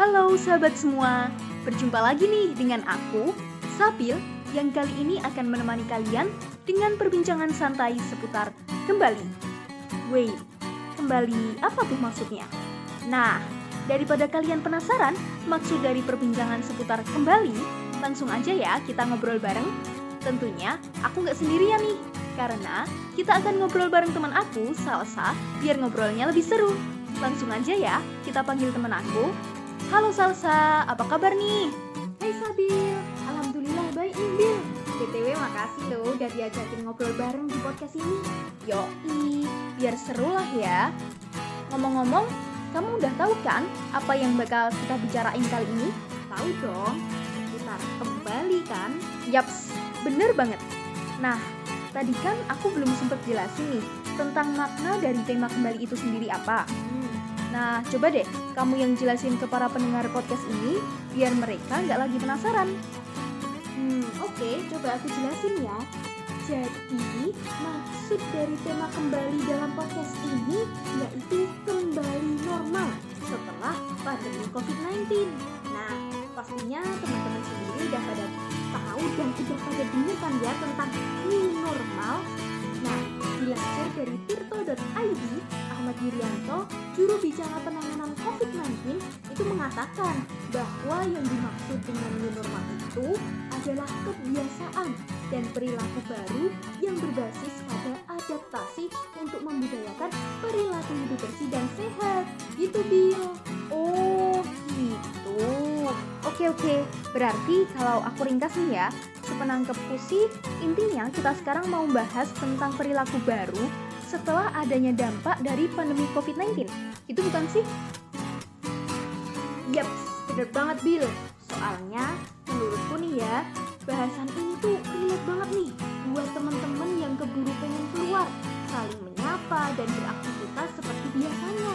Halo sahabat semua, berjumpa lagi nih dengan aku, Sabil, yang kali ini akan menemani kalian dengan perbincangan santai seputar kembali. Wait, kembali apa tuh maksudnya? Nah, daripada kalian penasaran maksud dari perbincangan seputar kembali, langsung aja ya kita ngobrol bareng. Tentunya aku nggak sendirian nih, karena kita akan ngobrol bareng teman aku, Salsa, biar ngobrolnya lebih seru. Langsung aja ya, kita panggil teman aku. Halo Salsa, apa kabar nih? Hai Sabil, Alhamdulillah baik nih Bil BTW makasih loh udah diajakin ngobrol bareng di podcast ini Yoi, biar seru lah ya. Ngomong-ngomong, kamu udah tahu kan apa yang bakal kita bicarain kali ini? Tahu dong, seputar kembali kan Yaps, bener banget. Nah, tadi kan aku belum sempet jelasin nih tentang makna dari tema kembali itu sendiri apa. hmm, Nah, coba deh kamu yang jelasin ke para pendengar podcast ini biar mereka nggak lagi penasaran. hmm, Oke, coba aku jelasin ya. Jadi, maksud dari tema kembali dalam podcast ini yaitu kembali normal setelah pandemi COVID-19 Nah, pastinya teman-teman sendiri udah pada tahu dan udah pada kan ya tentang new normal. Nah, dilansir dari tirto.id, Ahmad Yuryanto, juru bicara penanganan COVID-19, itu mengatakan bahwa yang dimaksud dengan new normal itu adalah kebiasaan dan perilaku baru yang berbasis pada adaptasi untuk membudayakan perilaku hidup bersih dan sehat. Gitu, Bill. Oh, gitu. Oke, oke. Berarti kalau aku ringkas nih ya, sepenangkepku sih intinya kita sekarang mau bahas tentang perilaku baru setelah adanya dampak dari pandemi COVID-19. Itu bukan sih? Yap, bener banget, Bill. Soalnya, menurutku nih ya, bahasan ini tuh relate banget nih buat temen-temen yang keburu pengen keluar, saling menyapa dan beraktivitas seperti biasanya.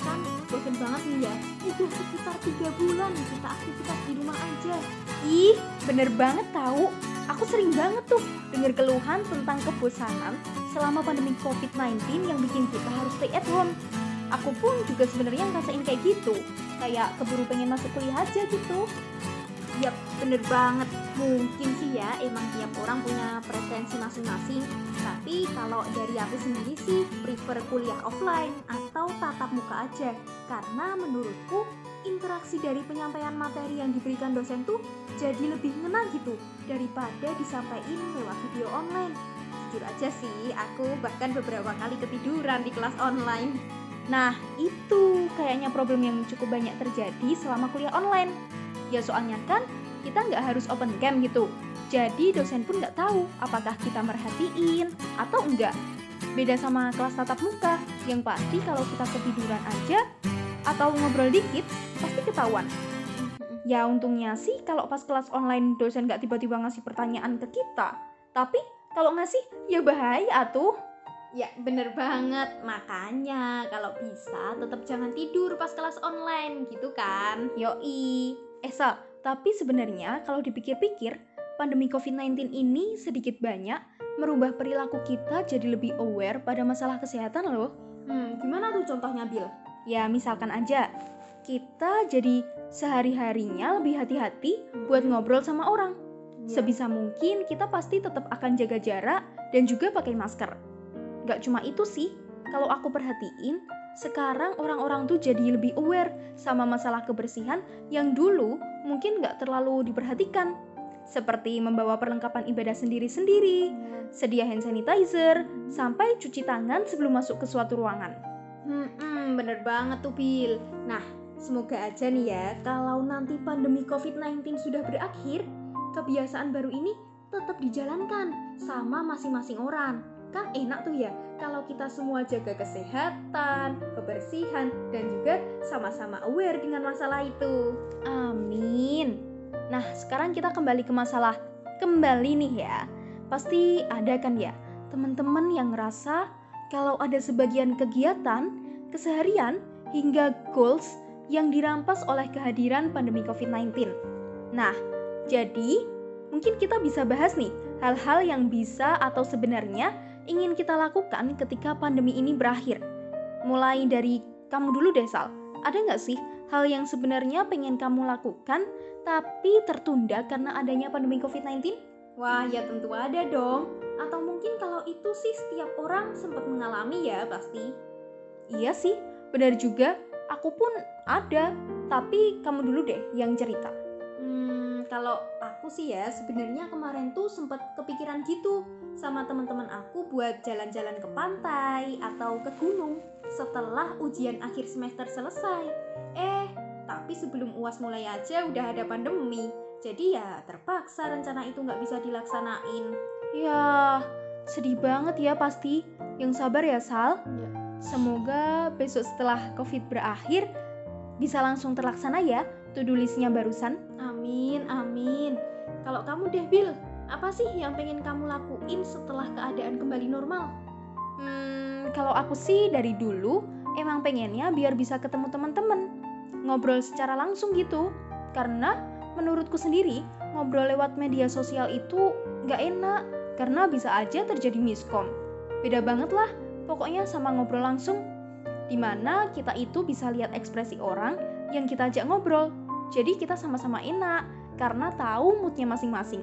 Kan bosen banget nih ya, udah sekitar tiga bulan kita aktivitas di rumah aja. Ih, bener banget tahu. Aku sering banget tuh denger keluhan tentang kebosanan selama pandemi COVID-19 yang bikin kita harus stay at home. Aku pun juga sebenarnya ngerasain kayak gitu. Kayak keburu pengen masuk kuliah aja gitu. Yap, bener banget. Mungkin sih ya, emang tiap orang punya preferensi masing-masing. Tapi kalau dari aku sendiri sih, prefer kuliah offline atau tatap muka aja. Karena menurutku, interaksi dari penyampaian materi yang diberikan dosen tuh jadi lebih ngena gitu daripada disampaikan lewat video online. Jujur aja sih, aku bahkan beberapa kali ketiduran di kelas online. Nah, itu kayaknya problem yang cukup banyak terjadi selama kuliah online. Ya soalnya kan kita nggak harus open cam gitu. Jadi dosen pun nggak tahu apakah kita merhatiin atau enggak. Beda sama kelas tatap muka, yang pasti kalau kita ketiduran aja atau ngobrol dikit, pasti ketahuan. Ya untungnya sih kalau pas kelas online dosen nggak tiba-tiba ngasih pertanyaan ke kita. Tapi kalau ngasih ya bahaya tuh. Ya bener banget, makanya kalau bisa tetap jangan tidur pas kelas online gitu kan Yoi. Eh Sal, tapi sebenarnya kalau dipikir-pikir, pandemi COVID-19 ini sedikit banyak merubah perilaku kita jadi lebih aware pada masalah kesehatan loh. Hmm, gimana tuh contohnya Bill? Ya misalkan aja, kita jadi sehari-harinya lebih hati-hati buat ngobrol sama orang. Ya. Sebisa mungkin kita pasti tetap akan jaga jarak dan juga pakai masker. Gak cuma itu sih, kalau aku perhatiin, sekarang orang-orang tuh jadi lebih aware sama masalah kebersihan yang dulu mungkin gak terlalu diperhatikan. Seperti membawa perlengkapan ibadah sendiri-sendiri, sedia hand sanitizer, sampai cuci tangan sebelum masuk ke suatu ruangan. Hmm, hmm, bener banget tuh Bill. Nah, semoga aja nih ya, kalau nanti pandemi COVID-19 sudah berakhir, kebiasaan baru ini tetap dijalankan sama masing-masing orang. Kan enak tuh ya, kalau kita semua jaga kesehatan, kebersihan, dan juga sama-sama aware dengan masalah itu. Amin. Nah, sekarang kita kembali ke masalah kembali nih ya. Pasti ada kan ya teman-teman yang ngerasa kalau ada sebagian kegiatan, keseharian, hingga goals yang dirampas oleh kehadiran pandemi COVID-19. Nah, jadi mungkin kita bisa bahas nih hal-hal yang bisa atau sebenarnya ingin kita lakukan ketika pandemi ini berakhir. Mulai dari kamu dulu deh Sal, ada nggak sih hal yang sebenarnya pengen kamu lakukan tapi tertunda karena adanya pandemi COVID-19? Wah, ya tentu ada dong. Atau mungkin kalau itu sih setiap orang sempat mengalami ya pasti. Iya sih, benar juga. Aku pun ada, tapi kamu dulu deh yang cerita. Hmm, kalau aku sih ya sebenarnya kemarin tuh sempat kepikiran gitu sama teman-teman aku buat jalan-jalan ke pantai atau ke gunung setelah ujian akhir semester selesai. Eh, tapi sebelum UAS mulai aja udah ada pandemi. Jadi ya terpaksa rencana itu nggak bisa dilaksanain. Ya, sedih banget ya pasti. Yang sabar ya Sal. Ya. Semoga besok setelah COVID berakhir bisa langsung terlaksana ya to-do listnya barusan. Amin, amin. Kalau kamu deh, Bill, apa sih yang pengen kamu lakuin setelah keadaan kembali normal? Hmm, kalau aku sih dari dulu emang pengennya biar bisa ketemu teman-teman, ngobrol secara langsung gitu. Karena menurutku sendiri ngobrol lewat media sosial itu nggak enak karena bisa aja terjadi miskom. Beda banget lah, pokoknya sama ngobrol langsung. Di mana kita itu bisa lihat ekspresi orang yang kita ajak ngobrol. Jadi kita sama-sama enak karena tahu moodnya masing-masing.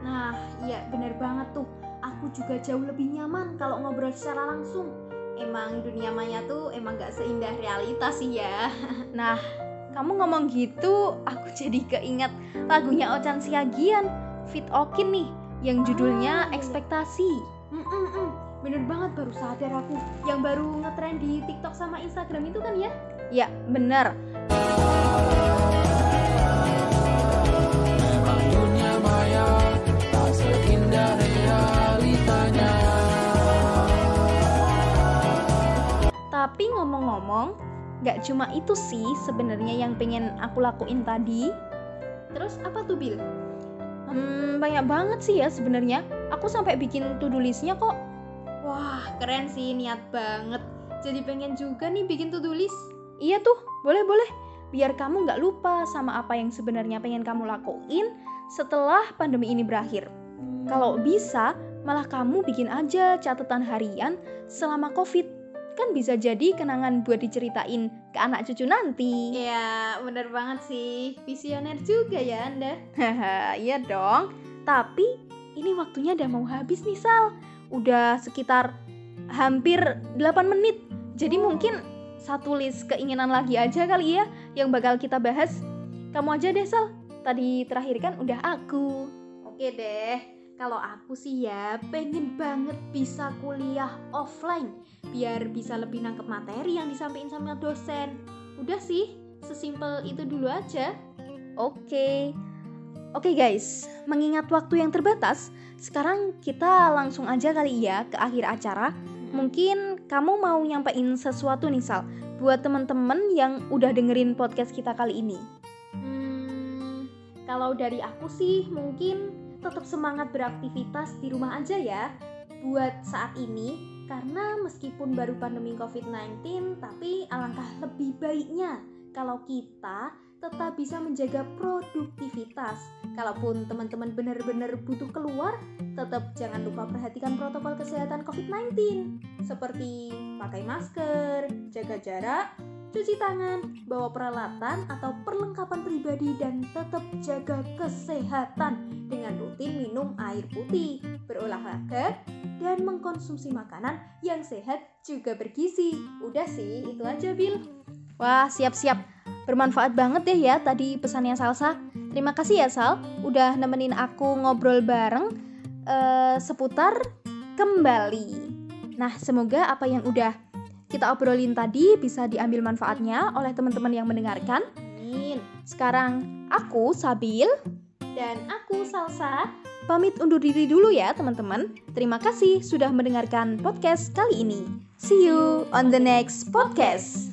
Nah, iya bener banget tuh. Aku juga jauh lebih nyaman kalau ngobrol secara langsung. Emang dunia maya tuh emang gak seindah realitas sih ya. Nah, kamu ngomong gitu, aku jadi keinget lagunya Ocan Siagian, Fit Okin nih, yang judulnya Ah, iya. Ekspektasi. Mm-mm-mm. Bener banget baru sadar aku. Yang baru ngetren di TikTok sama Instagram itu kan ya? Ya, bener. Tapi ngomong-ngomong, gak cuma itu sih sebenarnya yang pengen aku lakuin tadi. Terus apa tuh, Bill? Hmm, banyak banget sih ya sebenarnya. Aku sampai bikin to-do listnya kok. Wah, keren sih, niat banget. Jadi pengen juga nih bikin to-do list. Iya tuh, boleh-boleh. Biar kamu nggak lupa sama apa yang sebenarnya pengen kamu lakuin setelah pandemi ini berakhir. Kalau bisa, malah kamu bikin aja catatan harian selama COVID. Kan bisa jadi kenangan buat diceritain ke anak cucu nanti. Ya, bener banget sih. Visioner juga ya Anda. Haha, iya dong. Tapi ini waktunya udah mau habis nih Sal. Udah sekitar hampir 8 menit. Jadi mungkin satu list keinginan lagi aja kali ya yang bakal kita bahas. Kamu aja deh Sal. Tadi terakhir kan udah aku. Oke deh. Kalau aku sih ya pengen banget bisa kuliah offline biar bisa lebih nangkep materi yang disampaikan sama dosen. Udah sih, sesimpel itu dulu aja. Oke. Oke guys, mengingat waktu yang terbatas, sekarang kita langsung aja kali ya ke akhir acara. Mungkin kamu mau nyampein sesuatu nih Sal buat temen-temen yang udah dengerin podcast kita kali ini. Hmm, kalau dari aku sih mungkin tetap semangat beraktivitas di rumah aja ya buat saat ini karena meskipun baru pandemi COVID-19 tapi alangkah lebih baiknya kalau kita tetap bisa menjaga produktivitas. Kalaupun teman-teman benar-benar butuh keluar, tetap jangan lupa perhatikan protokol kesehatan COVID-19 seperti pakai masker, jaga jarak, cuci tangan, bawa peralatan atau perlengkapan pribadi dan tetap jaga kesehatan dengan rutin minum air putih, berolahraga, dan mengkonsumsi makanan yang sehat juga bergizi. Udah sih, itu aja Bill. Wah, siap-siap. Bermanfaat banget deh ya tadi pesannya Salsa. Terima kasih ya Sal, udah nemenin aku ngobrol bareng eh, seputar kembali. Nah, semoga apa yang udah kita obrolin tadi bisa diambil manfaatnya oleh teman-teman yang mendengarkan. Amin. Sekarang aku Sabil Dan aku Salsa. pamit undur diri dulu ya teman-teman. Terima kasih sudah mendengarkan podcast kali ini. See you on the next podcast.